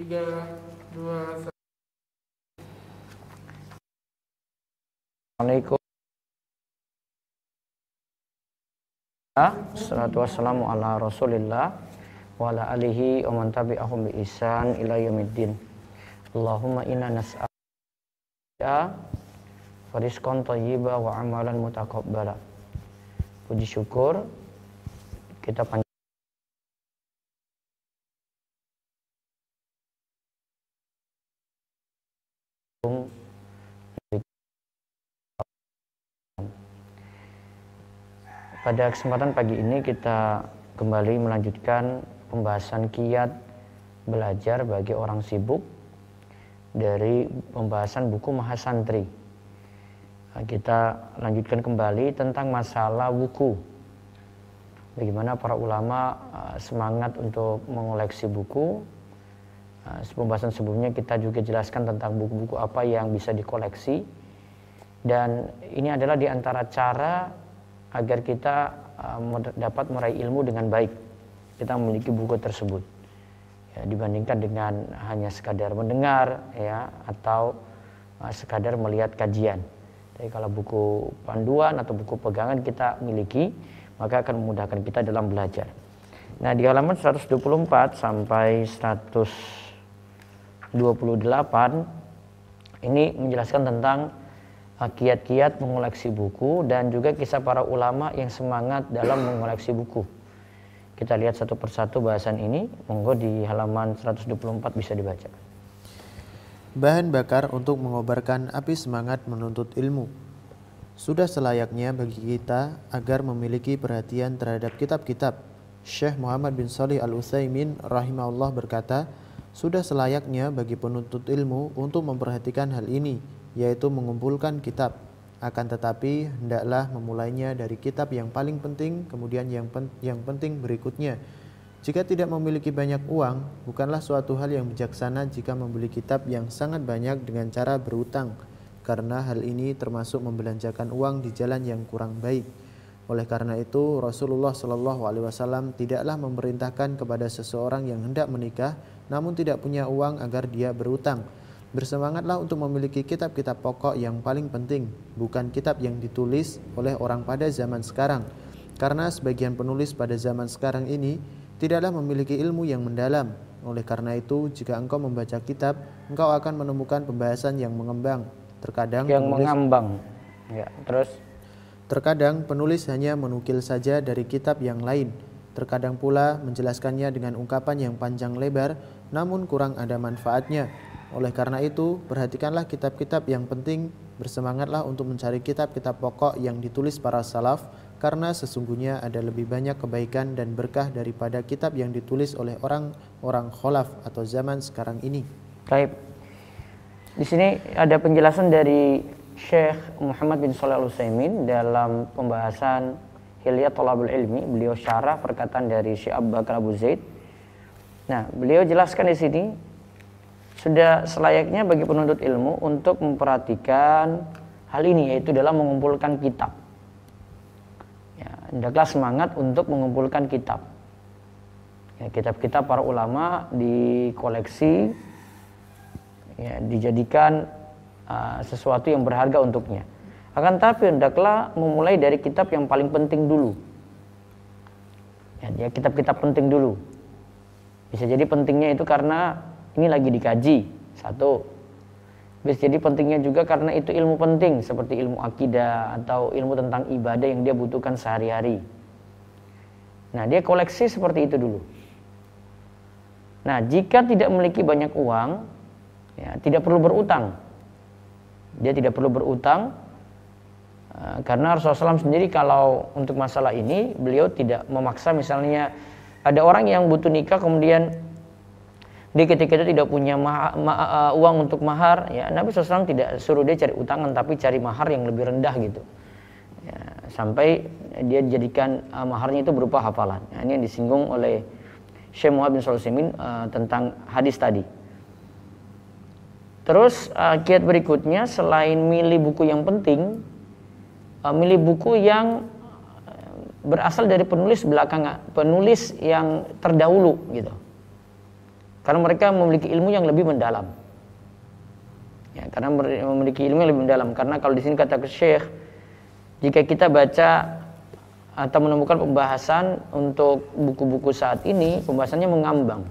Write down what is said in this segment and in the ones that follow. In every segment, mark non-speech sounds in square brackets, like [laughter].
tiga dua satu. Assalamualaikum. Salatu wassalamu ala rasulillah wa ala alihi wa man tabi'ahum bi ihsan ila yaumiddin. Allahumma inna nas'aluka rizqan thayyiba wa amalan mutaqabbala. Puji syukur kita panjang Pada kesempatan pagi ini kita kembali melanjutkan pembahasan kiat belajar bagi orang sibuk dari pembahasan buku Mahasantri. Kita lanjutkan kembali tentang masalah buku. Bagaimana para ulama uh, semangat untuk mengoleksi buku. Uh, pembahasan sebelumnya kita juga jelaskan tentang buku-buku apa yang bisa dikoleksi. Dan ini adalah di antara cara agar kita uh, dapat meraih ilmu dengan baik. Kita memiliki buku tersebut. Ya, dibandingkan dengan hanya sekadar mendengar ya atau uh, sekadar melihat kajian. Jadi kalau buku panduan atau buku pegangan kita miliki, maka akan memudahkan kita dalam belajar. Nah, di halaman 124 sampai 128 ini menjelaskan tentang kiat-kiat mengoleksi buku dan juga kisah para ulama yang semangat dalam mengoleksi buku. Kita lihat satu persatu bahasan ini, monggo di halaman 124 bisa dibaca. Bahan bakar untuk mengobarkan api semangat menuntut ilmu. Sudah selayaknya bagi kita agar memiliki perhatian terhadap kitab-kitab. Syekh Muhammad bin Salih Al-Utsaimin rahimahullah berkata, sudah selayaknya bagi penuntut ilmu untuk memperhatikan hal ini yaitu mengumpulkan kitab. Akan tetapi hendaklah memulainya dari kitab yang paling penting, kemudian yang pen, yang penting berikutnya. Jika tidak memiliki banyak uang, bukanlah suatu hal yang bijaksana jika membeli kitab yang sangat banyak dengan cara berutang, karena hal ini termasuk membelanjakan uang di jalan yang kurang baik. Oleh karena itu, Rasulullah Shallallahu Alaihi Wasallam tidaklah memerintahkan kepada seseorang yang hendak menikah, namun tidak punya uang agar dia berutang Bersemangatlah untuk memiliki kitab-kitab pokok yang paling penting, bukan kitab yang ditulis oleh orang pada zaman sekarang. Karena sebagian penulis pada zaman sekarang ini tidaklah memiliki ilmu yang mendalam. Oleh karena itu, jika engkau membaca kitab, engkau akan menemukan pembahasan yang mengembang. Terkadang yang penulis, mengambang. Ya, terus terkadang penulis hanya menukil saja dari kitab yang lain. Terkadang pula menjelaskannya dengan ungkapan yang panjang lebar, namun kurang ada manfaatnya oleh karena itu, perhatikanlah kitab-kitab yang penting, bersemangatlah untuk mencari kitab-kitab pokok yang ditulis para salaf, karena sesungguhnya ada lebih banyak kebaikan dan berkah daripada kitab yang ditulis oleh orang-orang kholaf atau zaman sekarang ini. Baik. Di sini ada penjelasan dari Syekh Muhammad bin Shalih Al Utsaimin dalam pembahasan Hilyat Thalabul Ilmi, beliau syarah perkataan dari Syekh Abu Bakar Abu Zaid. Nah, beliau jelaskan di sini sudah selayaknya bagi penuntut ilmu untuk memperhatikan hal ini yaitu dalam mengumpulkan kitab. Ya, hendaklah semangat untuk mengumpulkan kitab. Ya, kitab-kitab para ulama dikoleksi, ya, dijadikan uh, sesuatu yang berharga untuknya. Akan tapi hendaklah memulai dari kitab yang paling penting dulu. Ya, kitab-kitab penting dulu. Bisa jadi pentingnya itu karena ini lagi dikaji. Satu. Jadi pentingnya juga karena itu ilmu penting seperti ilmu akidah atau ilmu tentang ibadah yang dia butuhkan sehari-hari. Nah dia koleksi seperti itu dulu. Nah jika tidak memiliki banyak uang ya tidak perlu berutang. Dia tidak perlu berutang eh, karena Rasulullah SAW sendiri kalau untuk masalah ini beliau tidak memaksa misalnya ada orang yang butuh nikah kemudian dia ketika itu tidak punya ma ma uh, uang untuk mahar, ya Nabi SAW tidak suruh dia cari utangan, tapi cari mahar yang lebih rendah gitu. Ya, sampai dia dijadikan uh, maharnya itu berupa hafalan. Ya, ini yang disinggung oleh Syekh Muhammad bin Sulaiman uh, tentang hadis tadi. Terus uh, kiat berikutnya selain milih buku yang penting, uh, milih buku yang berasal dari penulis belakangan, penulis yang terdahulu gitu Karena mereka memiliki ilmu yang lebih mendalam. Ya, karena memiliki ilmu yang lebih mendalam. Karena kalau di sini kata Syekh, jika kita baca atau menemukan pembahasan untuk buku-buku saat ini, pembahasannya mengambang.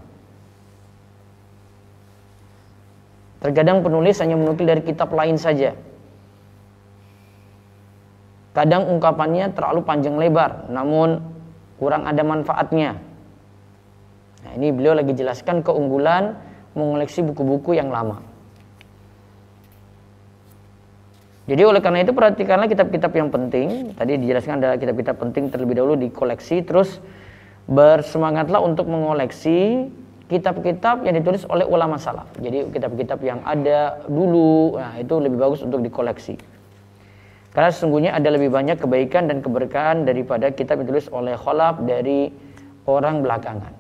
Terkadang penulis hanya menukil dari kitab lain saja. Kadang ungkapannya terlalu panjang lebar, namun kurang ada manfaatnya. Nah, ini beliau lagi jelaskan keunggulan mengoleksi buku-buku yang lama. Jadi oleh karena itu perhatikanlah kitab-kitab yang penting. Tadi dijelaskan adalah kitab-kitab penting terlebih dahulu dikoleksi, terus bersemangatlah untuk mengoleksi kitab-kitab yang ditulis oleh ulama salaf. Jadi kitab-kitab yang ada dulu, nah itu lebih bagus untuk dikoleksi. Karena sesungguhnya ada lebih banyak kebaikan dan keberkahan daripada kitab ditulis oleh kholaf dari orang belakangan.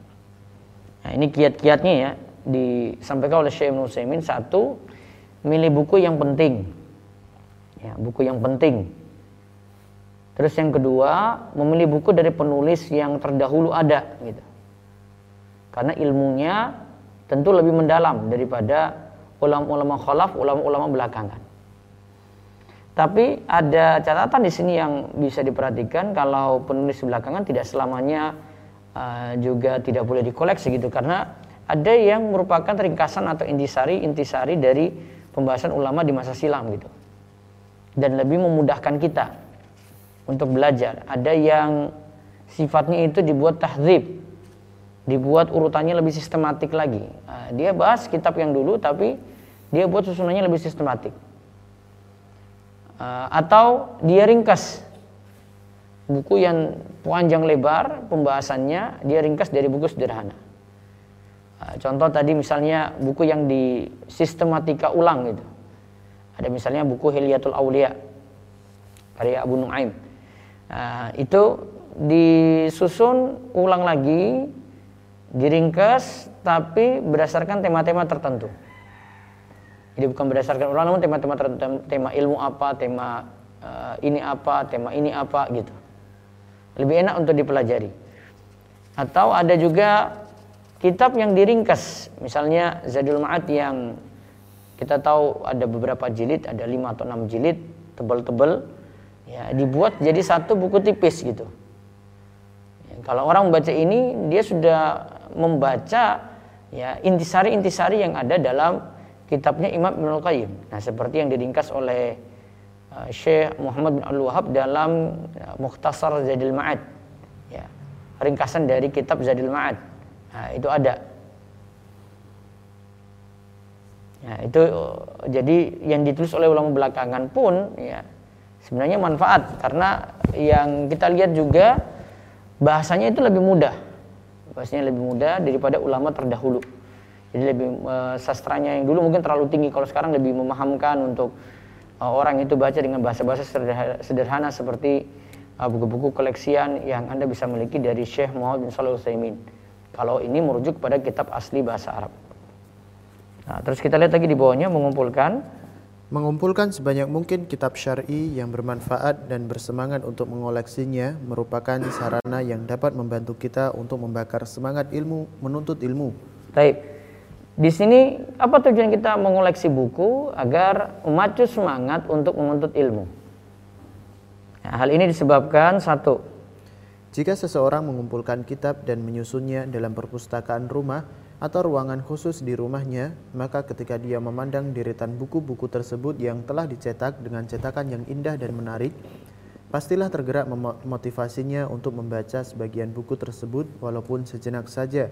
Nah ini kiat-kiatnya ya disampaikan oleh Syekh Ibn satu milih buku yang penting ya, buku yang penting. Terus yang kedua, memilih buku dari penulis yang terdahulu ada gitu. Karena ilmunya tentu lebih mendalam daripada ulama-ulama khalaf, ulama-ulama belakangan. Tapi ada catatan di sini yang bisa diperhatikan kalau penulis belakangan tidak selamanya uh, juga tidak boleh dikoleksi gitu karena ada yang merupakan ringkasan atau intisari intisari dari pembahasan ulama di masa silam gitu dan lebih memudahkan kita untuk belajar. Ada yang sifatnya itu dibuat tahzib, dibuat urutannya lebih sistematik lagi. Nah, dia bahas kitab yang dulu tapi dia buat susunannya lebih sistematik. Uh, atau dia ringkas buku yang panjang lebar pembahasannya dia ringkas dari buku sederhana. Uh, contoh tadi misalnya buku yang di sistematika ulang gitu ada misalnya buku Hilyatul Aulia karya Abu Nuaim. Nah, itu disusun ulang lagi, diringkas, tapi berdasarkan tema-tema tertentu. Jadi bukan berdasarkan ulang, namun tema-tema tertentu, tema ilmu apa, tema uh, ini apa, tema ini apa gitu. Lebih enak untuk dipelajari. Atau ada juga kitab yang diringkas, misalnya Zadul Ma'ad yang kita tahu ada beberapa jilid, ada lima atau enam jilid tebal-tebal, ya dibuat jadi satu buku tipis gitu. Ya, kalau orang membaca ini, dia sudah membaca ya intisari-intisari yang ada dalam kitabnya Imam Ibnu Qayyim. Nah, seperti yang diringkas oleh Syekh Muhammad bin Al Wahab dalam uh, Mukhtasar Zadil Ma'ad. Ya, ringkasan dari kitab Zadil Ma'ad. Nah, itu ada. Ya, itu jadi yang ditulis oleh ulama belakangan pun ya sebenarnya manfaat karena yang kita lihat juga bahasanya itu lebih mudah. Bahasanya lebih mudah daripada ulama terdahulu. Jadi lebih uh, sastranya yang dulu mungkin terlalu tinggi kalau sekarang lebih memahamkan untuk uh, orang itu baca dengan bahasa-bahasa sederhana, sederhana seperti eh, buku-buku koleksian yang Anda bisa miliki dari Syekh Muhammad bin Shalih Utsaimin. Kalau ini merujuk pada kitab asli bahasa Arab. Nah, terus kita lihat lagi di bawahnya mengumpulkan Mengumpulkan sebanyak mungkin kitab syar'i yang bermanfaat dan bersemangat untuk mengoleksinya merupakan sarana yang dapat membantu kita untuk membakar semangat ilmu, menuntut ilmu. Baik. Di sini apa tujuan kita mengoleksi buku agar memacu semangat untuk menuntut ilmu? Nah, hal ini disebabkan satu. Jika seseorang mengumpulkan kitab dan menyusunnya dalam perpustakaan rumah, atau ruangan khusus di rumahnya, maka ketika dia memandang deretan buku-buku tersebut yang telah dicetak dengan cetakan yang indah dan menarik, pastilah tergerak memotivasinya untuk membaca sebagian buku tersebut walaupun sejenak saja.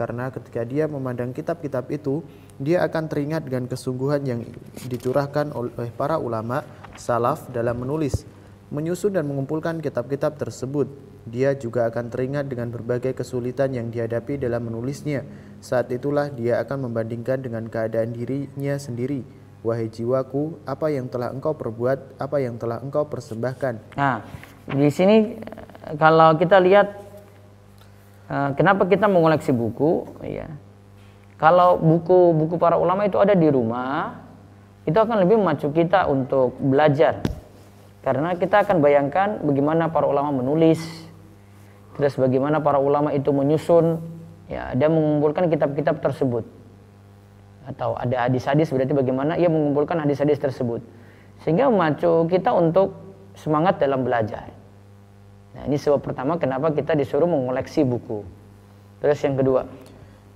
Karena ketika dia memandang kitab-kitab itu, dia akan teringat dengan kesungguhan yang dicurahkan oleh para ulama salaf dalam menulis, menyusun dan mengumpulkan kitab-kitab tersebut. Dia juga akan teringat dengan berbagai kesulitan yang dihadapi dalam menulisnya, saat itulah dia akan membandingkan dengan keadaan dirinya sendiri. Wahai jiwaku, apa yang telah engkau perbuat, apa yang telah engkau persembahkan. Nah, di sini kalau kita lihat eh, kenapa kita mengoleksi buku, ya. Kalau buku-buku para ulama itu ada di rumah, itu akan lebih memacu kita untuk belajar. Karena kita akan bayangkan bagaimana para ulama menulis, terus bagaimana para ulama itu menyusun Ya, dia mengumpulkan kitab-kitab tersebut. Atau ada hadis-hadis berarti bagaimana ia mengumpulkan hadis-hadis tersebut. Sehingga memacu kita untuk semangat dalam belajar. Nah, ini sebab pertama kenapa kita disuruh mengoleksi buku. Terus yang kedua,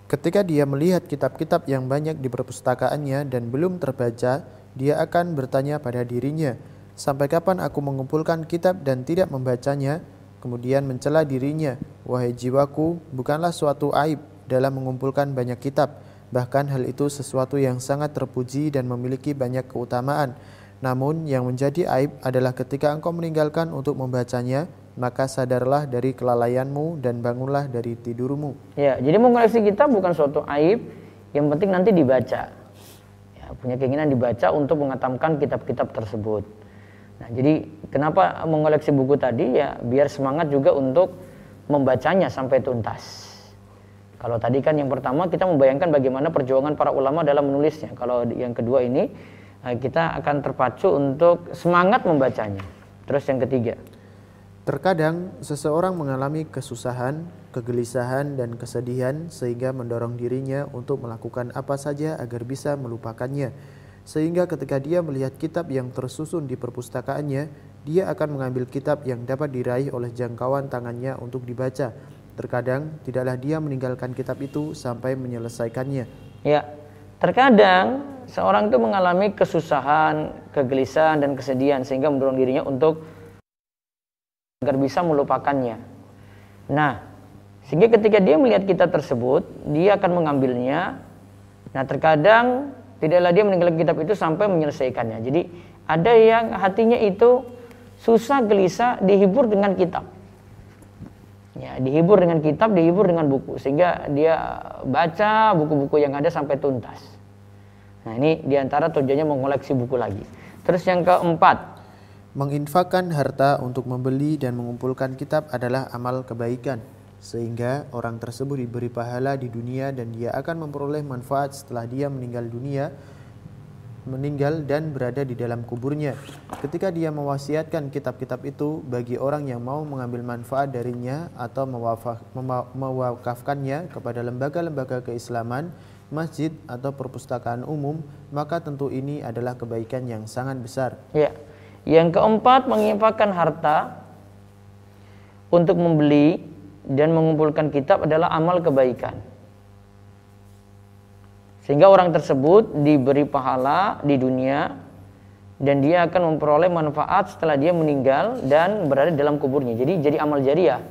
Ketika dia melihat kitab-kitab yang banyak di perpustakaannya dan belum terbaca, dia akan bertanya pada dirinya, "Sampai kapan aku mengumpulkan kitab dan tidak membacanya?" Kemudian mencela dirinya, "Wahai jiwaku, bukanlah suatu aib dalam mengumpulkan banyak kitab, bahkan hal itu sesuatu yang sangat terpuji dan memiliki banyak keutamaan. Namun, yang menjadi aib adalah ketika engkau meninggalkan untuk membacanya, maka sadarlah dari kelalaianmu dan bangunlah dari tidurmu." Ya, jadi mengoleksi kitab bukan suatu aib, yang penting nanti dibaca. Ya, punya keinginan dibaca untuk mengatamkan kitab-kitab tersebut. Nah, jadi kenapa mengoleksi buku tadi ya biar semangat juga untuk membacanya sampai tuntas. Kalau tadi kan yang pertama kita membayangkan bagaimana perjuangan para ulama dalam menulisnya. Kalau yang kedua ini eh, kita akan terpacu untuk semangat membacanya. Terus yang ketiga, Terkadang seseorang mengalami kesusahan, kegelisahan, dan kesedihan sehingga mendorong dirinya untuk melakukan apa saja agar bisa melupakannya. Sehingga ketika dia melihat kitab yang tersusun di perpustakaannya, dia akan mengambil kitab yang dapat diraih oleh jangkauan tangannya untuk dibaca. Terkadang tidaklah dia meninggalkan kitab itu sampai menyelesaikannya. ya terkadang seorang itu mengalami kesusahan, kegelisahan dan kesedihan sehingga mendorong dirinya untuk agar bisa melupakannya. Nah, sehingga ketika dia melihat kitab tersebut, dia akan mengambilnya. Nah, terkadang tidaklah dia meninggalkan kitab itu sampai menyelesaikannya. Jadi, ada yang hatinya itu susah gelisah dihibur dengan kitab. Ya, dihibur dengan kitab, dihibur dengan buku sehingga dia baca buku-buku yang ada sampai tuntas. Nah, ini di antara tujuannya mengoleksi buku lagi. Terus yang keempat, Menginfakkan harta untuk membeli dan mengumpulkan kitab adalah amal kebaikan, sehingga orang tersebut diberi pahala di dunia dan dia akan memperoleh manfaat setelah dia meninggal dunia, meninggal dan berada di dalam kuburnya. Ketika dia mewasiatkan kitab-kitab itu bagi orang yang mau mengambil manfaat darinya atau mewakafkannya kepada lembaga-lembaga keislaman, masjid atau perpustakaan umum, maka tentu ini adalah kebaikan yang sangat besar. Ya. Yang keempat, menginfakkan harta untuk membeli dan mengumpulkan kitab adalah amal kebaikan. Sehingga orang tersebut diberi pahala di dunia dan dia akan memperoleh manfaat setelah dia meninggal dan berada dalam kuburnya. Jadi jadi amal jariah.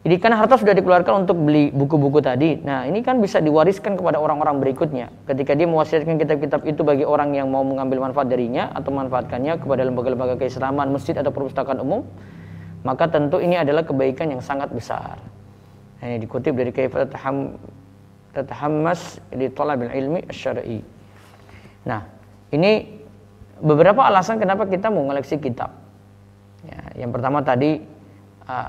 Jadi kan harta sudah dikeluarkan untuk beli buku-buku tadi. Nah, ini kan bisa diwariskan kepada orang-orang berikutnya. Ketika dia mewasiatkan kitab-kitab itu bagi orang yang mau mengambil manfaat darinya atau manfaatkannya kepada lembaga-lembaga keislaman, masjid atau perpustakaan umum, maka tentu ini adalah kebaikan yang sangat besar. Nah, ini dikutip dari Kaifa tataham tatahammas li talabil ilmi syar'i. Nah, ini beberapa alasan kenapa kita mau mengoleksi kitab. Ya, yang pertama tadi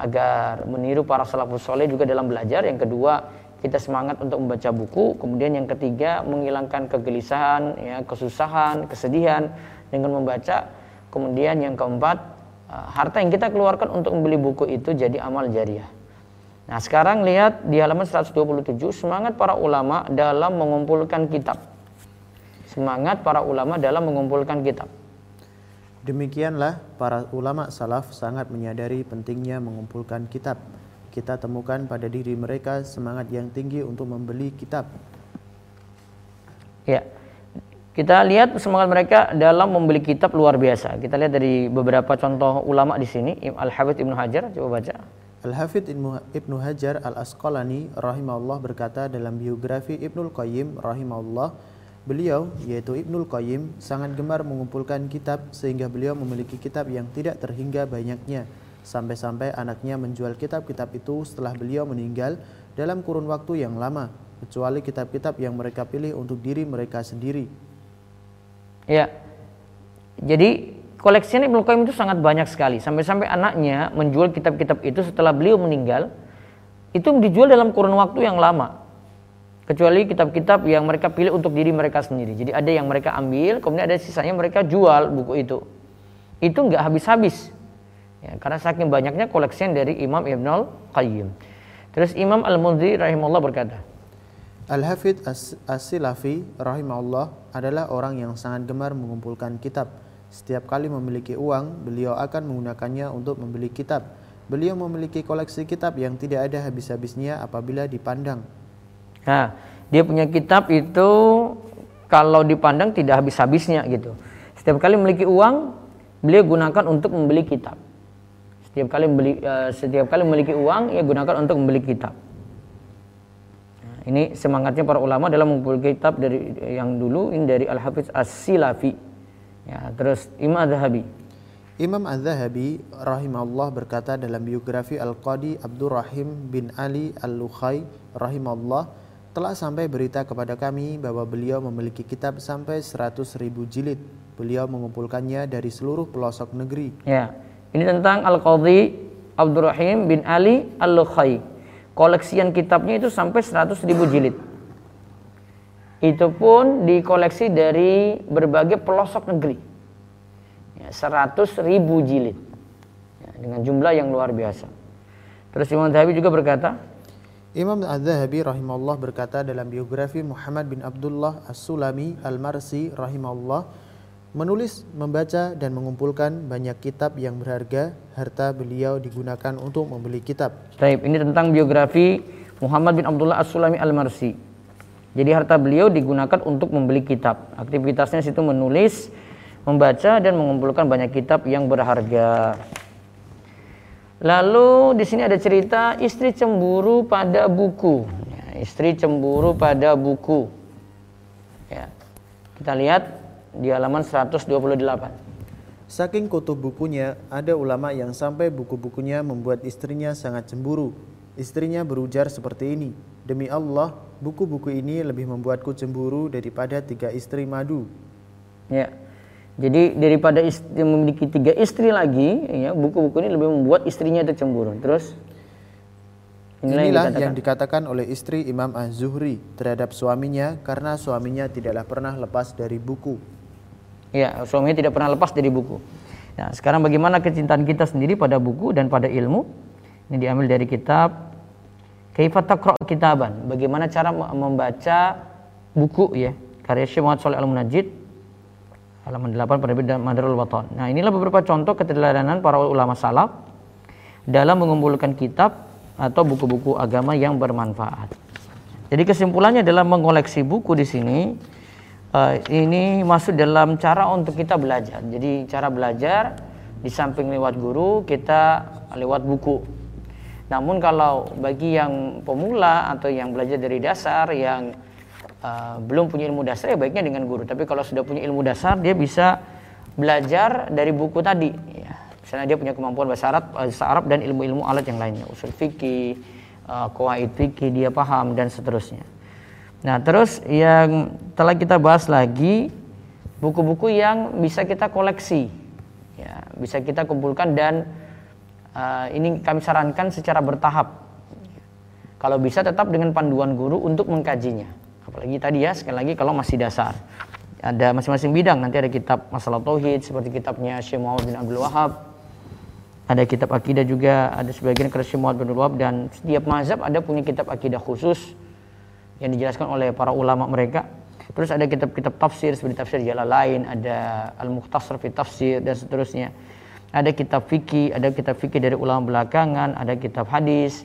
agar meniru para salafus soleh juga dalam belajar. Yang kedua, kita semangat untuk membaca buku. Kemudian yang ketiga, menghilangkan kegelisahan, ya, kesusahan, kesedihan dengan membaca. Kemudian yang keempat, uh, harta yang kita keluarkan untuk membeli buku itu jadi amal jariah. Nah, sekarang lihat di halaman 127 semangat para ulama dalam mengumpulkan kitab. Semangat para ulama dalam mengumpulkan kitab. Demikianlah para ulama salaf sangat menyadari pentingnya mengumpulkan kitab. Kita temukan pada diri mereka semangat yang tinggi untuk membeli kitab. Ya. Kita lihat semangat mereka dalam membeli kitab luar biasa. Kita lihat dari beberapa contoh ulama di sini, Al-Hafidz Ibnu Hajar, coba baca. Al-Hafidh Ibnu Hajar Al-Asqalani rahimahullah berkata dalam biografi Ibnul Qayyim rahimahullah, beliau yaitu Ibnul Qayyim sangat gemar mengumpulkan kitab sehingga beliau memiliki kitab yang tidak terhingga banyaknya. Sampai-sampai anaknya menjual kitab-kitab itu setelah beliau meninggal dalam kurun waktu yang lama, kecuali kitab-kitab yang mereka pilih untuk diri mereka sendiri. Ya. Jadi koleksinya Ibnu Qayyim itu sangat banyak sekali. Sampai-sampai anaknya menjual kitab-kitab itu setelah beliau meninggal. Itu dijual dalam kurun waktu yang lama. Kecuali kitab-kitab yang mereka pilih untuk diri mereka sendiri. Jadi ada yang mereka ambil, kemudian ada sisanya mereka jual buku itu. Itu nggak habis-habis. Ya, karena saking banyaknya koleksian dari Imam Ibnu Qayyim. Terus Imam Al-Mundhiri rahimahullah berkata, Al-Hafidh As- As-Silafi rahimahullah adalah orang yang sangat gemar mengumpulkan kitab. Setiap kali memiliki uang, beliau akan menggunakannya untuk membeli kitab. Beliau memiliki koleksi kitab yang tidak ada habis-habisnya apabila dipandang. Nah, dia punya kitab itu kalau dipandang tidak habis-habisnya gitu. Setiap kali memiliki uang, beliau gunakan untuk membeli kitab. Setiap kali membeli eh, setiap kali memiliki uang, ia gunakan untuk membeli kitab. Nah, ini semangatnya para ulama dalam mengumpulkan kitab dari yang dulu ini dari Al-Hafiz As-Silafi. Ya, terus Imam Az-Zahabi. Imam Az-Zahabi rahimahullah berkata dalam biografi Al-Qadi Abdurrahim bin Ali Al-Lukhai rahimahullah telah sampai berita kepada kami bahwa beliau memiliki kitab sampai 100 ribu jilid. Beliau mengumpulkannya dari seluruh pelosok negeri. Ya, ini tentang Al-Qadhi Abdurrahim bin Ali Al-Lukhai. Koleksian kitabnya itu sampai 100 ribu jilid. Itu pun dikoleksi dari berbagai pelosok negeri. Ya, 100 ribu jilid. Ya, dengan jumlah yang luar biasa. Terus Imam Zahabi juga berkata, Imam Az-Zahabi rahimahullah berkata dalam biografi Muhammad bin Abdullah As-Sulami Al-Marsi rahimahullah menulis, membaca dan mengumpulkan banyak kitab yang berharga, harta beliau digunakan untuk membeli kitab. Taib, ini tentang biografi Muhammad bin Abdullah As-Sulami Al-Marsi. Jadi harta beliau digunakan untuk membeli kitab. Aktivitasnya situ menulis, membaca dan mengumpulkan banyak kitab yang berharga. Lalu di sini ada cerita istri cemburu pada buku. Ya, istri cemburu pada buku. Ya. Kita lihat di halaman 128. Saking kutub bukunya, ada ulama yang sampai buku-bukunya membuat istrinya sangat cemburu. Istrinya berujar seperti ini, Demi Allah, buku-buku ini lebih membuatku cemburu daripada tiga istri madu. Ya. Jadi daripada istri, memiliki tiga istri lagi, ya buku-buku ini lebih membuat istrinya itu cemburu. Terus inilah, Inilah yang yang dikatakan. dikatakan oleh istri Imam Az-Zuhri terhadap suaminya karena suaminya tidaklah pernah lepas dari buku. Ya, suaminya tidak pernah lepas dari buku. Nah, sekarang bagaimana kecintaan kita sendiri pada buku dan pada ilmu? Ini diambil dari kitab Kaifat Taqra Kitaban. Bagaimana cara me- membaca buku ya. Karya Syekh Muhammad Shalih Al-Munajjid halaman 8 penerbit Madarul Watan. Nah, inilah beberapa contoh keteladanan para ulama salaf dalam mengumpulkan kitab atau buku-buku agama yang bermanfaat. Jadi kesimpulannya dalam mengoleksi buku di sini eh, ini masuk dalam cara untuk kita belajar. Jadi cara belajar di samping lewat guru kita lewat buku. Namun kalau bagi yang pemula atau yang belajar dari dasar yang uh, belum punya ilmu dasar ya baiknya dengan guru. Tapi kalau sudah punya ilmu dasar dia bisa belajar dari buku tadi. Ya. Misalnya dia punya kemampuan bahasa Arab, bahasa Arab dan ilmu-ilmu alat yang lainnya, usul fikih, uh, qawaid fikih dia paham dan seterusnya. Nah terus yang telah kita bahas lagi buku-buku yang bisa kita koleksi, ya bisa kita kumpulkan dan Uh, ini kami sarankan secara bertahap. Kalau bisa tetap dengan panduan guru untuk mengkajinya. Apalagi tadi ya sekali lagi kalau masih dasar. Ada masing-masing bidang nanti ada kitab masalah tauhid seperti kitabnya Syekh Muhammad bin Abdul Wahab. Ada kitab akidah juga, ada sebagian kepada Syekh Muhammad bin Abdul Wahab dan setiap mazhab ada punya kitab akidah khusus yang dijelaskan oleh para ulama mereka. Terus ada kitab-kitab tafsir seperti tafsir Jalalain, ada Al-Mukhtasar fi Tafsir dan seterusnya ada kitab fikih, ada kitab fikih dari ulama belakangan, ada kitab hadis,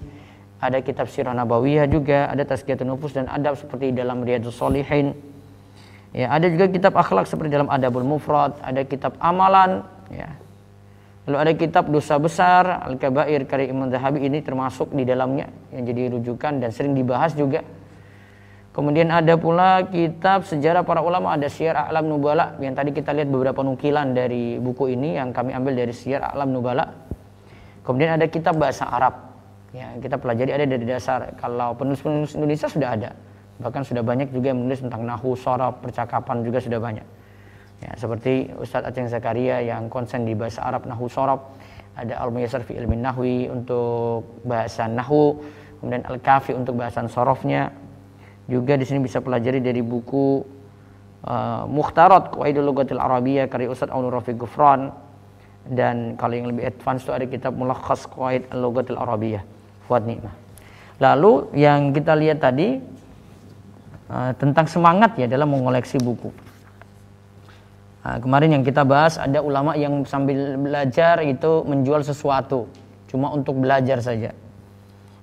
ada kitab sirah nabawiyah juga, ada tazkiyatun nufus dan adab seperti dalam Riyadhus Shalihin. Ya, ada juga kitab akhlak seperti dalam Adabul Mufrad, ada kitab amalan, ya. Lalu ada kitab dosa besar, Al-Kabair karya Imam Zahabi ini termasuk di dalamnya yang jadi rujukan dan sering dibahas juga. Kemudian ada pula kitab sejarah para ulama, ada Syiar A'lam Nubala yang tadi kita lihat beberapa nukilan dari buku ini yang kami ambil dari Syiar A'lam Nubala. Kemudian ada kitab bahasa Arab. Ya, kita pelajari ada dari dasar. Kalau penulis-penulis Indonesia sudah ada. Bahkan sudah banyak juga yang menulis tentang nahu, sorab, percakapan juga sudah banyak. Ya, seperti Ustadz Aceh Zakaria yang konsen di bahasa Arab nahu sorab. Ada Al-Muyassar fi ilmin nahwi untuk bahasa nahu. Kemudian Al-Kafi untuk bahasan sorofnya juga di sini bisa pelajari dari buku uh, Mukhtarat Qawaidul Arabiyah karya Ustaz Aunur Rafiq Gufran dan kalau yang lebih advance itu ada kitab Mulakhas Qawaid Al-Lughatil Arabiyah Fuad Nikmah. Lalu yang kita lihat tadi uh, tentang semangat ya dalam mengoleksi buku. Nah, kemarin yang kita bahas ada ulama yang sambil belajar itu menjual sesuatu cuma untuk belajar saja.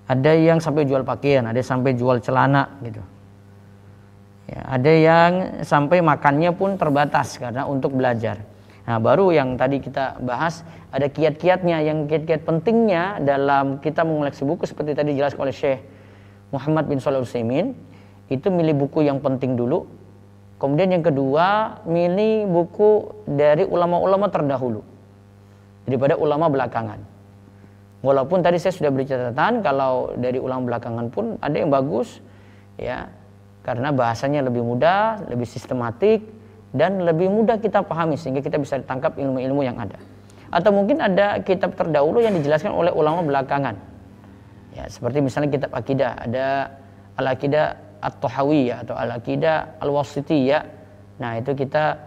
Ada yang sampai jual pakaian, ada yang sampai jual celana gitu. Ya, ada yang sampai makannya pun terbatas karena untuk belajar. Nah, baru yang tadi kita bahas ada kiat-kiatnya yang kiat-kiat pentingnya dalam kita mengoleksi buku seperti tadi jelas oleh Syekh Muhammad bin Shalih Utsaimin itu milih buku yang penting dulu. Kemudian yang kedua, milih buku dari ulama-ulama terdahulu daripada ulama belakangan. Walaupun tadi saya sudah beri catatan kalau dari ulama belakangan pun ada yang bagus ya karena bahasanya lebih mudah, lebih sistematik dan lebih mudah kita pahami sehingga kita bisa ditangkap ilmu-ilmu yang ada. Atau mungkin ada kitab terdahulu yang dijelaskan oleh ulama belakangan. Ya, seperti misalnya kitab akidah, ada Al-Aqidah At-Tahawiyah atau Al-Aqidah Al-Wasitiyah. Nah, itu kita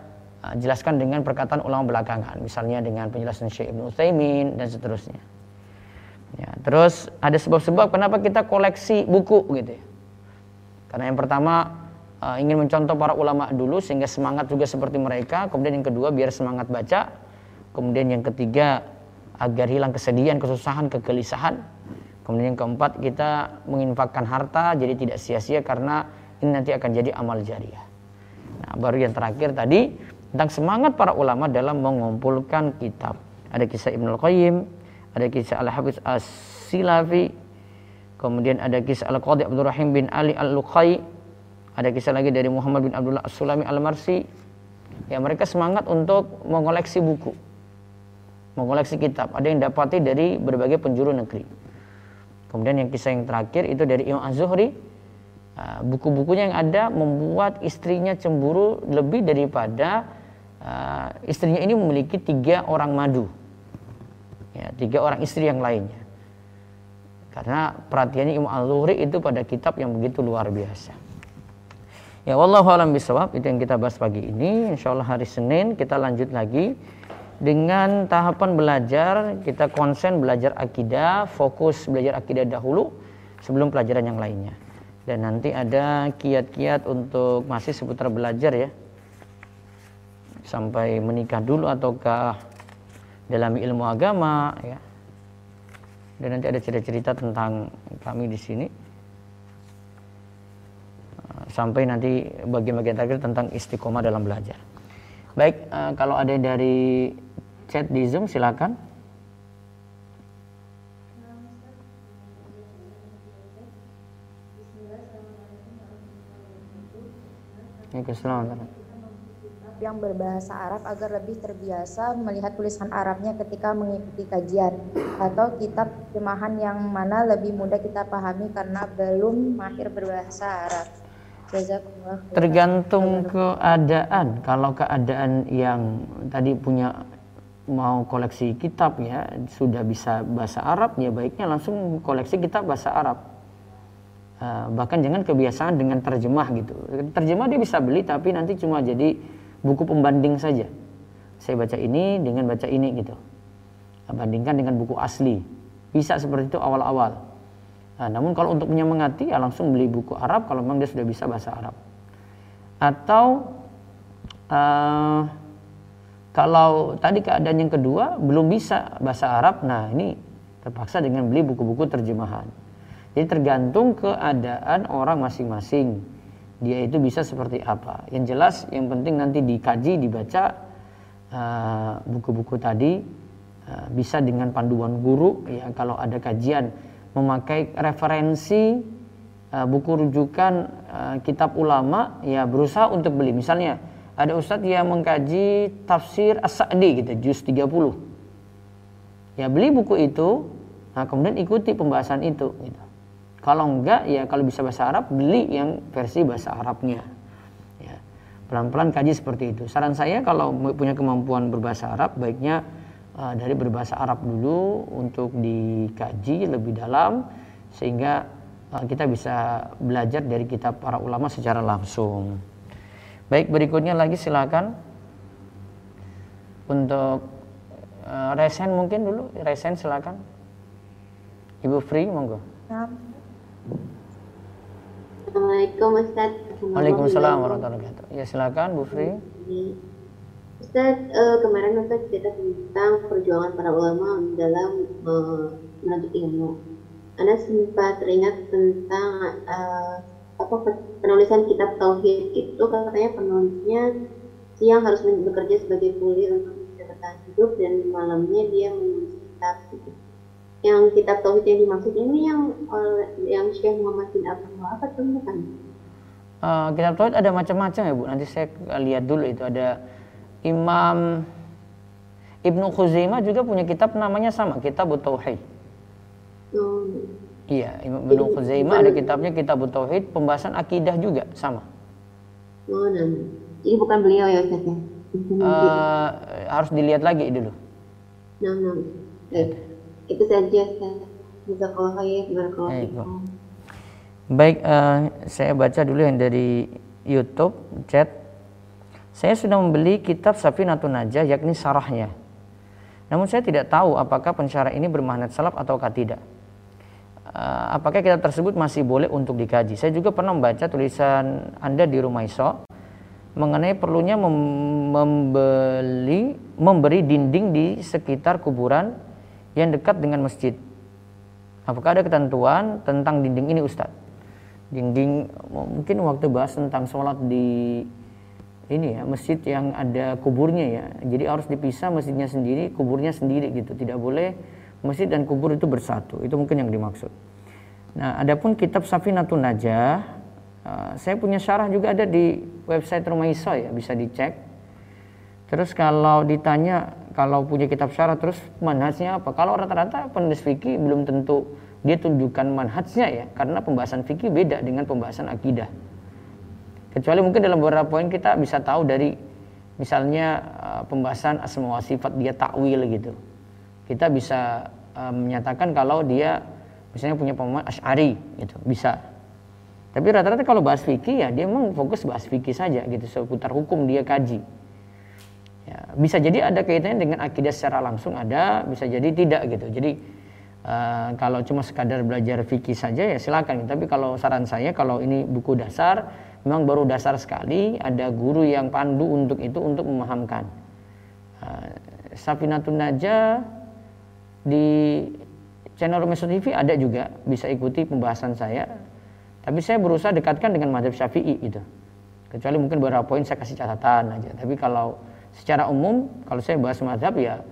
uh, jelaskan dengan perkataan ulama belakangan, misalnya dengan penjelasan Syekh Ibnu Utsaimin dan seterusnya. Ya, terus ada sebab-sebab kenapa kita koleksi buku gitu ya. Karena yang pertama uh, ingin mencontoh para ulama dulu sehingga semangat juga seperti mereka. Kemudian yang kedua biar semangat baca. Kemudian yang ketiga agar hilang kesedihan, kesusahan, kegelisahan. Kemudian yang keempat kita menginfakkan harta jadi tidak sia-sia karena ini nanti akan jadi amal jariah. Nah, baru yang terakhir tadi tentang semangat para ulama dalam mengumpulkan kitab. Ada kisah Ibnu Qayyim, ada kisah Al-Hafiz As-Silafi, kemudian ada kisah Al-Qadhi Abdul Rahim bin Ali Al-Luqai, ada kisah lagi dari Muhammad bin Abdullah As-Sulami Al-Marsi. Ya, mereka semangat untuk mengoleksi buku. Mengoleksi kitab. Ada yang dapati dari berbagai penjuru negeri. Kemudian yang kisah yang terakhir itu dari Imam Az-Zuhri. Ah, buku-bukunya yang ada membuat istrinya cemburu lebih daripada uh, istrinya ini memiliki tiga orang madu ya, tiga orang istri yang lainnya. Karena perhatiannya Imam Al-Zuhri itu pada kitab yang begitu luar biasa. Ya wallahu alam bisawab itu yang kita bahas pagi ini. Insya Allah hari Senin kita lanjut lagi dengan tahapan belajar kita konsen belajar akidah, fokus belajar akidah dahulu sebelum pelajaran yang lainnya. Dan nanti ada kiat-kiat untuk masih seputar belajar ya. Sampai menikah dulu ataukah dalam ilmu agama ya. Dan nanti ada cerita-cerita tentang kami di sini. Sampai nanti bagian-bagian terakhir tentang istiqomah dalam belajar. Baik, uh, kalau ada dari chat di Zoom silakan. Assalamualaikum yang berbahasa Arab agar lebih terbiasa melihat tulisan Arabnya ketika mengikuti kajian atau kitab terjemahan yang mana lebih mudah kita pahami karena belum mahir berbahasa Arab. Tergantung keadaan. Kalau keadaan yang tadi punya mau koleksi kitab ya sudah bisa bahasa Arab ya baiknya langsung koleksi kitab bahasa Arab. Uh, bahkan jangan kebiasaan dengan terjemah gitu. Terjemah dia bisa beli tapi nanti cuma jadi buku pembanding saja. Saya baca ini dengan baca ini gitu. Bandingkan dengan buku asli. Bisa seperti itu awal-awal. Nah, namun kalau untuk menyemangati ya langsung beli buku Arab kalau memang dia sudah bisa bahasa Arab. Atau uh, kalau tadi keadaan yang kedua belum bisa bahasa Arab, nah ini terpaksa dengan beli buku-buku terjemahan. Jadi tergantung keadaan orang masing-masing dia itu bisa seperti apa. Yang jelas yang penting nanti dikaji, dibaca uh, buku-buku uh, tadi uh, bisa dengan panduan guru ya kalau ada kajian memakai referensi uh, buku rujukan uh, kitab ulama ya berusaha untuk beli. Misalnya ada ustadz yang mengkaji tafsir As-Sa'di gitu, juz 30. Ya beli buku itu, nah kemudian ikuti pembahasan itu gitu. Kalau enggak ya kalau bisa bahasa Arab beli yang versi bahasa Arabnya. Ya. Pelan-pelan kaji seperti itu. Saran saya kalau punya kemampuan berbahasa Arab baiknya uh, dari berbahasa Arab dulu untuk dikaji lebih dalam sehingga uh, kita bisa belajar dari kitab para ulama secara langsung. Baik berikutnya lagi silakan untuk uh, resen mungkin dulu resen silakan. Ibu Free monggo. Assalamualaikum Ustaz. Waalaikumsalam warahmatullahi wabarakatuh. Ya silakan Bu Fri. Ustaz, uh, kemarin Ustaz cerita tentang perjuangan para ulama dalam uh, menuntut ilmu. Anda sempat teringat tentang uh, apa penulisan kitab tauhid itu katanya penulisnya siang harus bekerja sebagai kuli untuk bisa bertahan hidup dan malamnya dia menulis kitab gitu. Yang kitab tauhid yang dimaksud ini yang yang Syekh Muhammad bin Abdul Wahab atau bukan? Uh, kitab tauhid ada macam-macam ya Bu. Nanti saya lihat dulu itu ada Imam Ibnu Khuzaimah juga punya kitab namanya sama, Kitab Tauhid. Hmm. Iya, Imam Ibnu Khuzaimah ada kitabnya Kitab Tauhid, pembahasan akidah juga sama. Oh. Jadi bukan beliau ya Ustaz ya? Uh, harus dilihat lagi dulu. Nah, nah. Eh, itu saja Ustaz. Jazakallah khair, barakallahu Baik, uh, saya baca dulu yang dari YouTube chat saya sudah membeli kitab Safinatun Najah yakni sarahnya. Namun saya tidak tahu apakah pensyarah ini bermakna salaf ataukah tidak. Uh, apakah kitab tersebut masih boleh untuk dikaji? Saya juga pernah membaca tulisan Anda di rumah iso mengenai perlunya mem membeli memberi dinding di sekitar kuburan yang dekat dengan masjid. Apakah ada ketentuan tentang dinding ini Ustadz? Dinding mungkin waktu bahas tentang sholat di ini ya masjid yang ada kuburnya ya. Jadi harus dipisah masjidnya sendiri kuburnya sendiri gitu. Tidak boleh masjid dan kubur itu bersatu. Itu mungkin yang dimaksud. Nah adapun kitab Safinatun Najah uh, saya punya syarah juga ada di website Rumah Iso ya bisa dicek. Terus kalau ditanya kalau punya kitab syarah terus manhajnya apa? Kalau rata-rata penulis fikih belum tentu dia tunjukkan manhajnya ya karena pembahasan fikih beda dengan pembahasan akidah Kecuali mungkin dalam beberapa poin kita bisa tahu dari misalnya uh, pembahasan wa sifat dia takwil gitu. Kita bisa uh, menyatakan kalau dia misalnya punya pemahaman asy'ari gitu, bisa. Tapi rata-rata kalau bahas fikih ya dia memang fokus bahas fikih saja gitu, seputar hukum dia kaji. Ya, bisa jadi ada kaitannya dengan akidah secara langsung ada, bisa jadi tidak gitu. Jadi uh, kalau cuma sekadar belajar fikih saja ya silakan. Tapi kalau saran saya kalau ini buku dasar memang baru dasar sekali ada guru yang pandu untuk itu untuk memahamkan. Uh, Safinatun Najah di channel Meso TV ada juga bisa ikuti pembahasan saya. Tapi saya berusaha dekatkan dengan madhab syafi'i itu kecuali mungkin beberapa poin saya kasih catatan aja. Tapi kalau secara umum kalau saya bahas madhab ya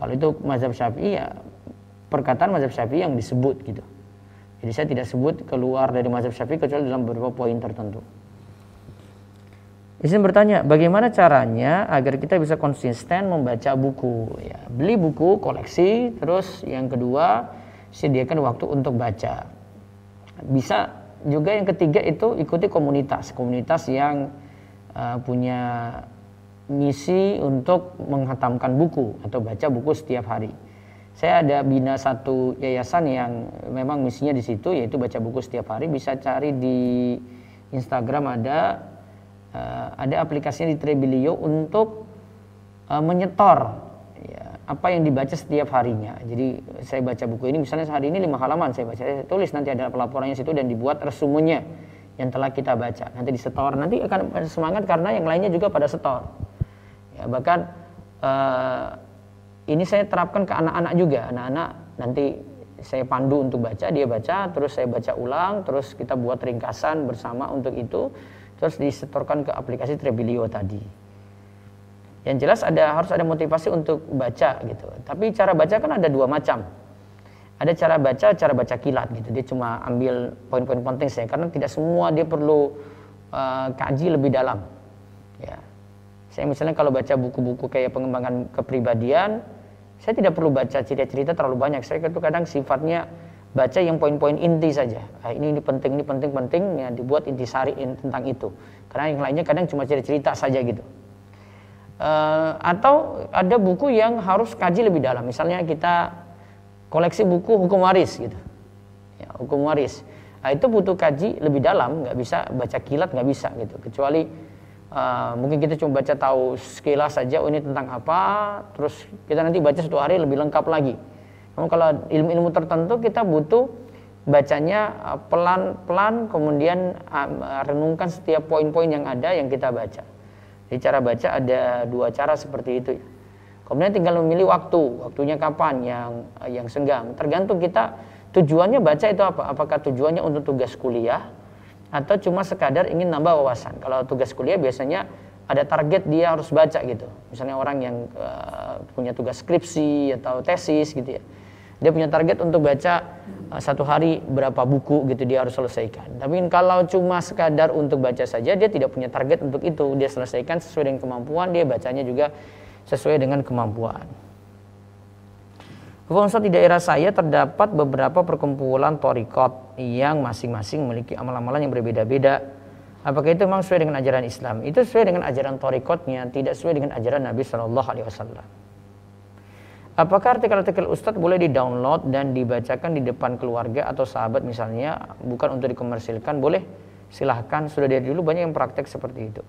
kalau itu madhab syafi'i ya perkataan madhab syafi'i yang disebut gitu. Jadi saya tidak sebut keluar dari mazhab syafi'i kecuali dalam beberapa poin tertentu di sini bertanya, bagaimana caranya agar kita bisa konsisten membaca buku? Ya, beli buku, koleksi, terus yang kedua sediakan waktu untuk baca. Bisa juga yang ketiga itu ikuti komunitas, komunitas yang uh, punya misi untuk menghatamkan buku atau baca buku setiap hari. Saya ada bina satu yayasan yang memang misinya di situ yaitu baca buku setiap hari. Bisa cari di Instagram ada uh, ada aplikasinya di Trebilio untuk uh, menyetor ya, apa yang dibaca setiap harinya. Jadi saya baca buku ini misalnya hari ini lima halaman saya baca, saya tulis nanti ada pelaporannya situ dan dibuat resumenya yang telah kita baca. Nanti disetor, nanti akan semangat karena yang lainnya juga pada setor. Ya, bahkan uh, ini saya terapkan ke anak-anak juga. Anak-anak nanti saya pandu untuk baca, dia baca, terus saya baca ulang, terus kita buat ringkasan bersama untuk itu terus disetorkan ke aplikasi Trebilio tadi. Yang jelas ada harus ada motivasi untuk baca gitu. Tapi cara baca kan ada dua macam. Ada cara baca, cara baca kilat gitu. Dia cuma ambil poin-poin penting saya karena tidak semua dia perlu uh, kaji lebih dalam. Ya. Saya misalnya kalau baca buku-buku kayak pengembangan kepribadian, saya tidak perlu baca cerita-cerita terlalu banyak. Saya kadang sifatnya baca yang poin-poin inti saja. Nah, ini ini penting, ini penting, penting ya dibuat inti sari tentang itu. Karena yang lainnya kadang cuma cerita-cerita saja gitu. Uh, atau ada buku yang harus kaji lebih dalam. Misalnya kita koleksi buku hukum waris gitu. Ya, hukum waris. Nah, itu butuh kaji lebih dalam, nggak bisa baca kilat nggak bisa gitu. Kecuali uh, mungkin kita cuma baca tahu sekilas saja oh ini tentang apa, terus kita nanti baca satu hari lebih lengkap lagi namun kalau ilmu-ilmu tertentu kita butuh bacanya uh, pelan-pelan kemudian renungkan setiap poin-poin yang ada yang kita baca. Jadi cara baca ada dua cara seperti itu. Kemudian tinggal memilih waktu, waktunya kapan yang uh, yang senggang. Tergantung kita tujuannya baca itu apa? Apakah tujuannya untuk tugas kuliah atau cuma sekadar ingin nambah wawasan? Kalau tugas kuliah biasanya ada target dia harus baca gitu. Misalnya orang yang uh, punya tugas skripsi atau tesis gitu ya dia punya target untuk baca uh, satu hari berapa buku gitu dia harus selesaikan. Tapi kalau cuma sekadar untuk baca saja dia tidak punya target untuk itu. Dia selesaikan sesuai dengan kemampuan, dia bacanya juga sesuai dengan kemampuan. Ustaz di daerah saya terdapat beberapa perkumpulan torikot yang masing-masing memiliki amal-amalan yang berbeda-beda. Apakah itu memang sesuai dengan ajaran Islam? Itu sesuai dengan ajaran torikotnya, tidak sesuai dengan ajaran Nabi Shallallahu Wasallam. Apakah artikel-artikel Ustadz boleh di-download dan dibacakan di depan keluarga atau sahabat misalnya, bukan untuk dikomersilkan? Boleh, silahkan. Sudah dari dulu banyak yang praktek seperti itu.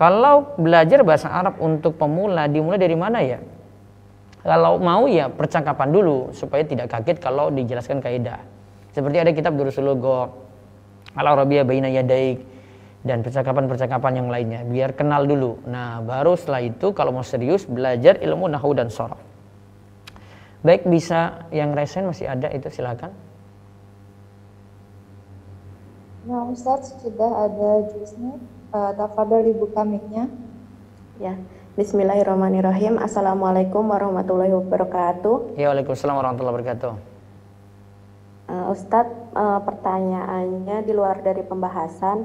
Kalau belajar bahasa Arab untuk pemula, dimulai dari mana ya? Kalau mau ya percakapan dulu, supaya tidak kaget kalau dijelaskan kaidah. Seperti ada kitab Durusul Go, Al-Arabiyah Baina Yadaik, dan percakapan-percakapan yang lainnya. Biar kenal dulu. Nah baru setelah itu kalau mau serius belajar ilmu nahu dan sorof baik bisa yang resen masih ada itu silakan. Nah Ustaz sudah ada jusnya uh, Tafadol dibuka mic-nya Ya Bismillahirrahmanirrahim. Assalamualaikum warahmatullahi wabarakatuh. Ya Waalaikumsalam warahmatullahi wabarakatuh. Uh, Ustadz uh, pertanyaannya di luar dari pembahasan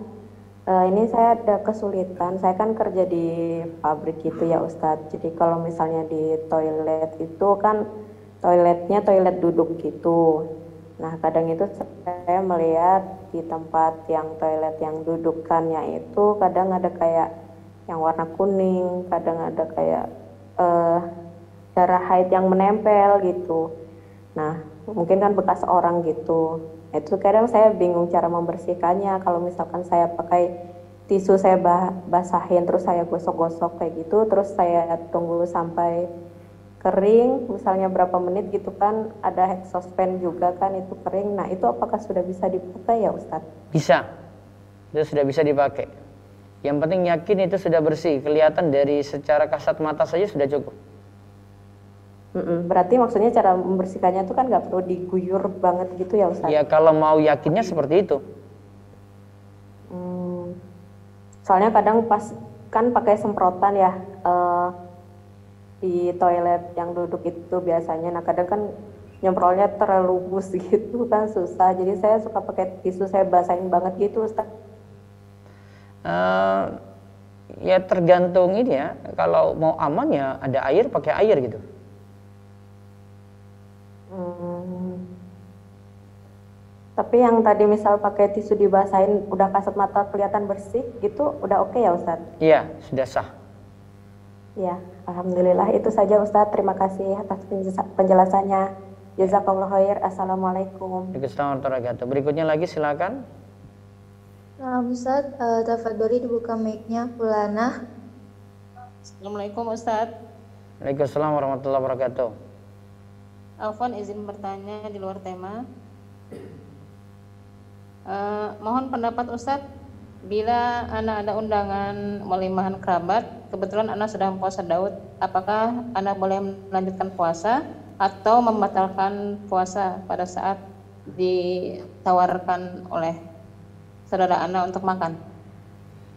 Uh, ini saya ada kesulitan. Saya kan kerja di pabrik gitu ya Ustadz. Jadi kalau misalnya di toilet itu kan toiletnya toilet duduk gitu. Nah kadang itu saya melihat di tempat yang toilet yang dudukannya itu kadang ada kayak yang warna kuning, kadang ada kayak uh, darah haid yang menempel gitu. Nah mungkin kan bekas orang gitu itu kadang saya bingung cara membersihkannya. Kalau misalkan saya pakai tisu saya basahin terus saya gosok-gosok kayak gitu terus saya tunggu sampai kering misalnya berapa menit gitu kan ada exhaust juga kan itu kering. Nah itu apakah sudah bisa dipakai ya Ustadz? Bisa. Itu sudah bisa dipakai. Yang penting yakin itu sudah bersih. Kelihatan dari secara kasat mata saja sudah cukup Mm-mm. Berarti maksudnya cara membersihkannya itu kan nggak perlu diguyur banget gitu ya Ustaz? Ya kalau mau yakinnya seperti itu. Hmm. Soalnya kadang pas kan pakai semprotan ya uh, di toilet yang duduk itu biasanya. Nah kadang kan nyemprotnya terlalu bus [laughs] gitu kan susah. Jadi saya suka pakai tisu saya basahin banget gitu Ustaz. Uh, ya tergantung ini ya. Kalau mau aman ya ada air pakai air gitu. Hmm. Tapi yang tadi misal pakai tisu dibasahin udah kasat mata kelihatan bersih gitu udah oke okay ya Ustadz? Iya, sudah sah. Ya, Alhamdulillah itu saja Ustadz. Terima kasih atas penjelasannya. Jazakallah khair. Assalamualaikum. Waalaikumsalam Berikutnya lagi silakan. Nah, Ustadz, uh, dibuka mic-nya Fulana. Assalamualaikum Ustadz. Waalaikumsalam warahmatullahi wabarakatuh. Alfon izin bertanya di luar tema. Uh, mohon pendapat Ustadz, bila anak ada undangan melimahan kerabat, kebetulan anak sedang puasa Daud, apakah anak boleh melanjutkan puasa atau membatalkan puasa pada saat ditawarkan oleh saudara anak untuk makan?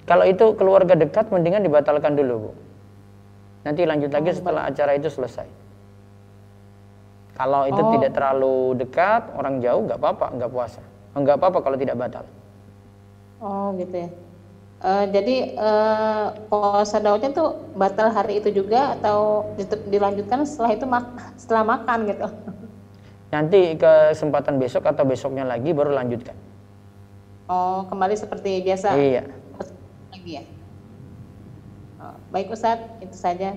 Kalau itu keluarga dekat, mendingan dibatalkan dulu, Bu. Nanti lanjut lagi oh, setelah acara itu selesai. Kalau itu oh. tidak terlalu dekat, orang jauh nggak apa-apa, nggak puasa. Nggak apa-apa kalau tidak batal. Oh gitu ya. Uh, jadi uh, puasa Daudnya tuh batal hari itu juga atau dilanjutkan setelah itu mak setelah makan gitu? Nanti kesempatan besok atau besoknya lagi baru lanjutkan. Oh kembali seperti biasa? Iya. Lagi ya. Oh, baik Ustadz, itu saja.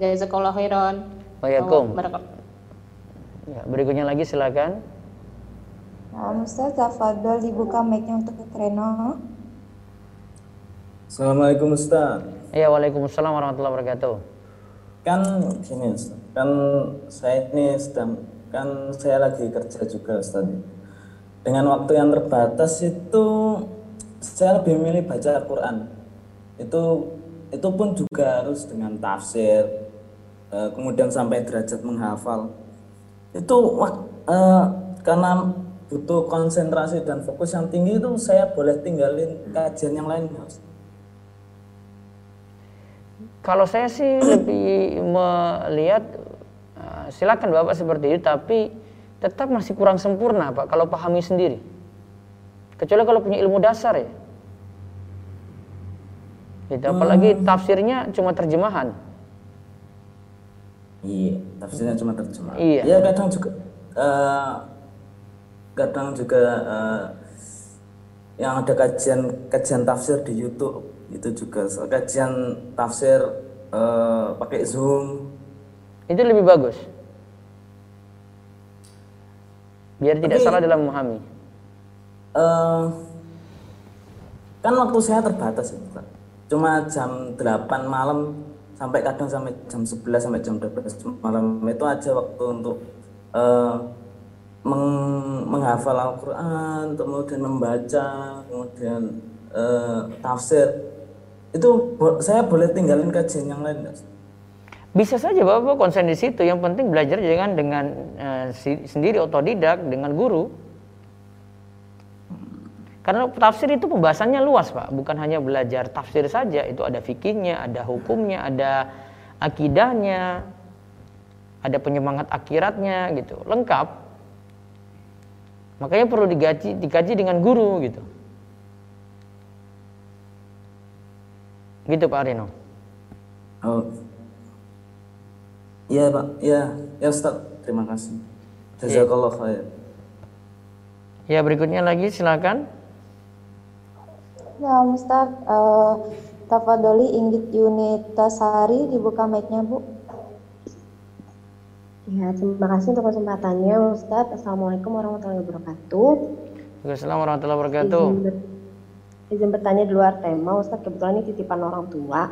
Jazakallah khairan. Waalaikumsalam. Ya, berikutnya lagi silakan. Nah, Ustaz, Tafadol dibuka mic-nya untuk Reno. Assalamualaikum Ustaz. Iya, Waalaikumsalam warahmatullahi wabarakatuh. Kan sini Ustaz, kan saya ini sedang kan saya lagi kerja juga Ustaz. Dengan waktu yang terbatas itu saya lebih memilih baca Al-Quran. Itu itu pun juga harus dengan tafsir, eh, kemudian sampai derajat menghafal. Itu eh, karena butuh konsentrasi dan fokus yang tinggi itu saya boleh tinggalin kajian yang lain Ustaz? Kalau saya sih lebih melihat eh, silakan Bapak seperti itu tapi tetap masih kurang sempurna Pak kalau pahami sendiri. Kecuali kalau punya ilmu dasar ya. Gitu. Apalagi tafsirnya cuma terjemahan. Iya, tafsirnya cuma terjemah. Iya. Ya kadang juga eh, kadang juga eh, yang ada kajian kajian tafsir di YouTube itu juga kajian tafsir eh, pakai Zoom. Itu lebih bagus. Biar tidak Tapi- salah dalam memahami. Eh, kan waktu saya terbatas ya. Cuma jam 8 malam sampai kadang sampai jam 11 sampai jam 12 malam itu aja waktu untuk eh, meng- menghafal Al-Qur'an, kemudian membaca, kemudian eh, tafsir. Itu bo- saya boleh tinggalin kajian yang lain nggak? Bisa saja Bapak konsen di situ. Yang penting belajar jangan dengan eh, si- sendiri otodidak dengan guru. Karena tafsir itu pembahasannya luas Pak, bukan hanya belajar tafsir saja, itu ada fikihnya, ada hukumnya, ada akidahnya, ada penyemangat akhiratnya gitu, lengkap. Makanya perlu digaji, dikaji dengan guru gitu. Gitu Pak Arino. Oh. Iya, Pak. Iya, ya Ustaz. Terima kasih. Jazakallah khair. Ya berikutnya lagi silakan. Ya Ustaz, eh, Tafadoli Inggit Yunitasari dibuka mic-nya Bu. Ya, terima kasih untuk kesempatannya Ustadz. Assalamualaikum warahmatullahi wabarakatuh. Waalaikumsalam warahmatullahi wabarakatuh. Izin, ber- izin bertanya di luar tema Ustadz, kebetulan ini titipan orang tua.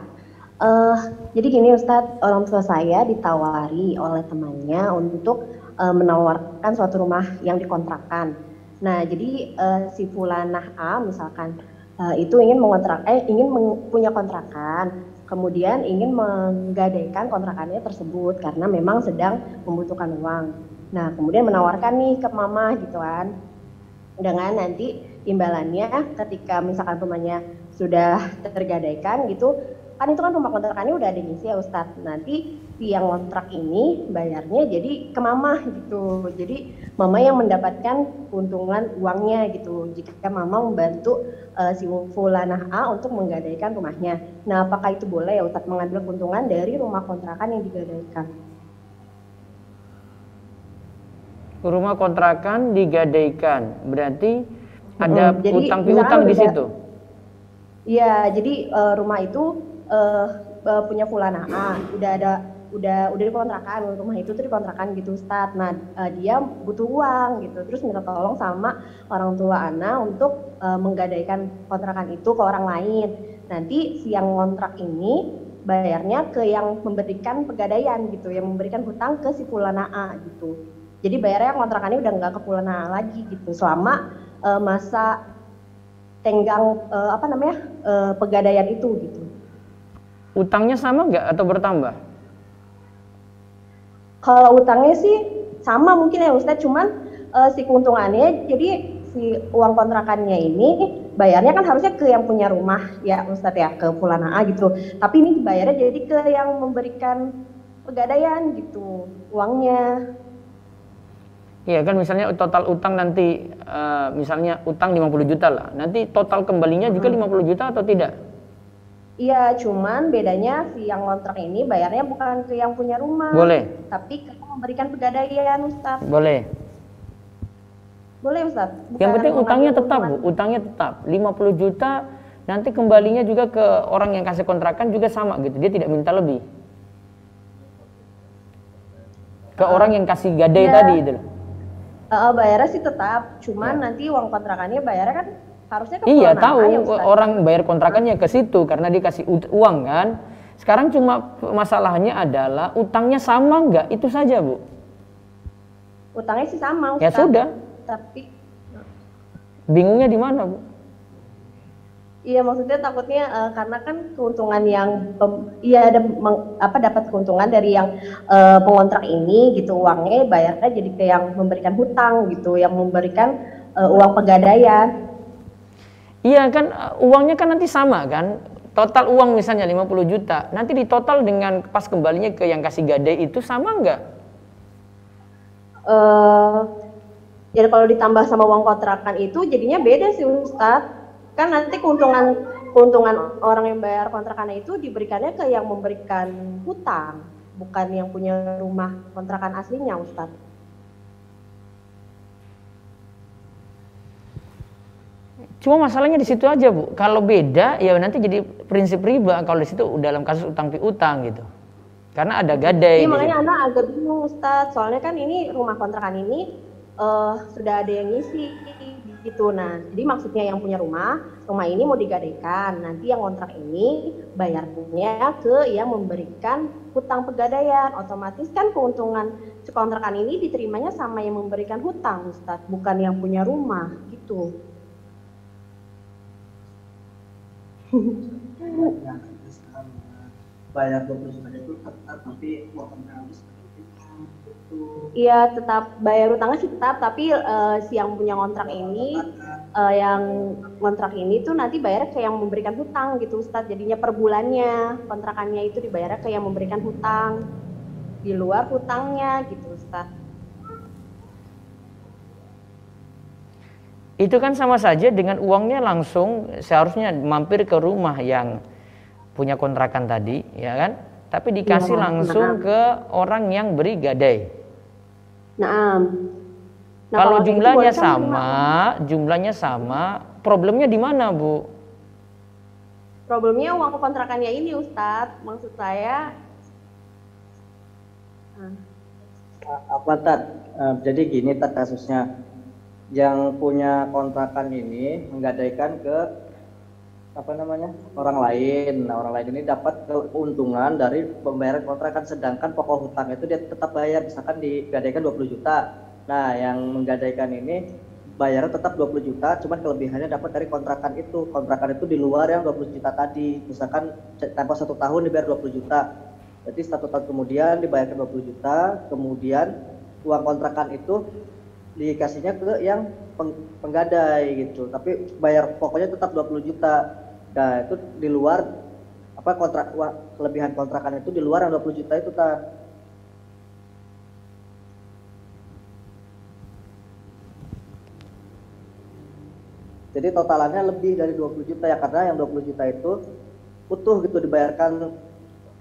Eh, jadi gini Ustadz, orang tua saya ditawari oleh temannya untuk eh, menawarkan suatu rumah yang dikontrakan. Nah, jadi eh, si fulanah A misalkan eh, itu ingin mengontrak eh ingin meng- punya kontrakan, kemudian ingin menggadaikan kontrakannya tersebut karena memang sedang membutuhkan uang. Nah, kemudian menawarkan nih ke mama gitu kan. Dengan nanti imbalannya ketika misalkan rumahnya sudah tergadaikan gitu, kan itu kan rumah kontrakannya udah ada ngisi ya Ustadz. Nanti si yang kontrak ini bayarnya jadi ke mama gitu. Jadi mama yang mendapatkan keuntungan uangnya gitu. Jika mama membantu eh, si fulanah A untuk menggadaikan rumahnya. Nah, apakah itu boleh ya Ustadz mengambil keuntungan dari rumah kontrakan yang digadaikan? Rumah kontrakan digadaikan, berarti ada Mm-mm. Jadi, utang piutang di situ. Iya, jadi eh, rumah itu eh, punya fulana A, udah ada udah udah dikontrakan rumah itu tuh dikontrakan gitu Ustaz. Nah, eh, dia butuh uang gitu. Terus minta tolong sama orang tua Ana untuk eh, menggadaikan kontrakan itu ke orang lain. Nanti si yang kontrak ini bayarnya ke yang memberikan pegadaian gitu, yang memberikan hutang ke si fulana A gitu. Jadi bayarnya kontrakannya udah nggak ke fulana A lagi gitu selama eh, masa tenggang eh, apa namanya eh, pegadaian itu gitu. Utangnya sama nggak atau bertambah? Kalau utangnya sih sama mungkin ya Ustadz, cuman eh, si keuntungannya jadi si uang kontrakannya ini bayarnya kan harusnya ke yang punya rumah ya Ustadz ya ke Fulana A gitu. Tapi ini dibayarnya jadi ke yang memberikan pegadaian gitu uangnya. Iya kan misalnya total utang nanti eh, misalnya utang 50 juta lah. Nanti total kembalinya juga 50 juta atau tidak? Iya, cuman bedanya si yang kontrak ini bayarnya bukan ke yang punya rumah. Boleh. Tapi ke yang memberikan pegadaian Ustadz. Boleh. Boleh Ustadz. Yang Bukan penting utangnya tetap, Bu. Utangnya tetap 50 juta nanti kembalinya juga ke orang yang kasih kontrakan juga sama gitu. Dia tidak minta lebih. Ke orang yang kasih gadai Iya. tadi itu loh. Eh, bayarnya sih tetap, cuman nanti uang kontrakannya bayarnya kan harusnya ke Iya tahu A ya, Ustadz. orang bayar kontrakannya ke situ karena dikasih uang kan. Sekarang cuma masalahnya adalah utangnya sama nggak itu saja bu. utangnya sih sama Ya Ustaz. sudah. Tapi Bingungnya di mana, Bu? Iya maksudnya takutnya eh, karena kan keuntungan yang pem- iya ada meng- apa dapat keuntungan dari yang eh, pengontrak ini gitu uangnya bayarnya jadi ke yang memberikan hutang gitu yang memberikan eh, uang pegadaian Iya kan uh, uangnya kan nanti sama kan. Total uang misalnya 50 juta, nanti ditotal dengan pas kembalinya ke yang kasih gadai itu sama nggak? eh ya kalau ditambah sama uang kontrakan itu jadinya beda sih Ustadz kan nanti keuntungan keuntungan orang yang bayar kontrakannya itu diberikannya ke yang memberikan hutang bukan yang punya rumah kontrakan aslinya Ustadz Cuma masalahnya di situ aja bu. Kalau beda ya nanti jadi prinsip riba. Kalau di situ dalam kasus utang piutang gitu. Karena ada gadai. Iya makanya situ. anak agak bingung Ustadz soalnya kan ini rumah kontrakan ini eh, sudah ada yang ngisi gitu nah jadi maksudnya yang punya rumah rumah ini mau digadaikan nanti yang kontrak ini bayarnya ke yang memberikan hutang pegadaian otomatis kan keuntungan kontrakan ini diterimanya sama yang memberikan hutang Ustadz bukan yang punya rumah gitu bayar 20 juta itu tetap tapi uang Iya tetap bayar utangnya sih tetap tapi eh, si yang punya kontrak ini eh, yang kontrak ini tuh nanti bayar ke yang memberikan hutang gitu Ustadz. Jadinya per bulannya kontrakannya itu dibayar ke yang memberikan hutang di luar hutangnya gitu Ustadz Itu kan sama saja dengan uangnya langsung seharusnya mampir ke rumah yang punya kontrakan tadi, ya kan? Tapi dikasih Iya, langsung nah. ke orang yang beri gadai. Nah, nah kalau jumlahnya boleh kan sama, jumlahnya sama, problemnya di mana, Bu? problemnya uang kontrakannya ini Ustadz maksud saya nah, apa tat Eh, jadi gini tat kasusnya yang punya kontrakan ini menggadaikan ke apa namanya orang lain. Nah orang lain ini dapat keuntungan dari pembayaran kontrakan sedangkan pokok hutang itu dia tetap bayar. Misalkan digadaikan 20 juta. Nah yang menggadaikan ini bayarnya tetap 20 juta cuman kelebihannya dapat dari kontrakan itu. Kontrakan itu di luar yang 20 juta tadi. Misalkan tanpa satu tahun dibayar 20 juta. Jadi satu tahun kemudian dibayarkan 20 juta kemudian uang kontrakan itu dikasihnya ke yang peng- penggadai gitu tapi bayar pokoknya tetap 20 juta nah itu di luar apa kontrak wah, kelebihan kontrakan itu di luar yang 20 juta itu ta jadi totalannya lebih dari 20 juta ya karena yang 20 juta itu utuh gitu dibayarkan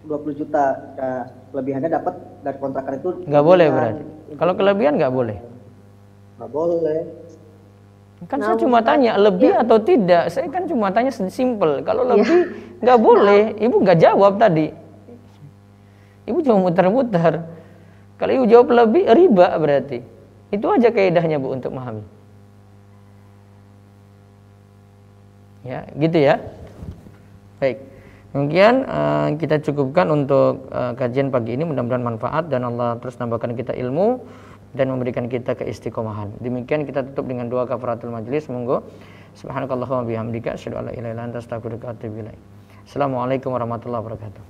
20 juta nah, kelebihannya dapat dari kontrakan itu Nggak boleh kelebihan. berarti. Kalau kelebihan nggak boleh. Nggak boleh Kan Nah, saya cuma tanya lebih ya. atau tidak. Saya kan cuma tanya simpel. Kalau Iya. lebih nggak boleh. Ibu nggak jawab tadi. Ibu cuma muter-muter. Kalau ibu jawab lebih riba berarti. Itu aja kaidahnya bu untuk memahami. Ya, gitu ya. Baik. Demikian eh, kita cukupkan untuk eh, kajian pagi ini mudah-mudahan manfaat dan Allah terus nambahkan kita ilmu dan memberikan kita keistiqomahan. Demikian kita tutup dengan doa kafaratul majlis. Monggo. Subhanakallahumma bihamdika asyhadu an la ilaha illa anta astaghfiruka wa atubu ilaik. Assalamualaikum warahmatullahi wabarakatuh.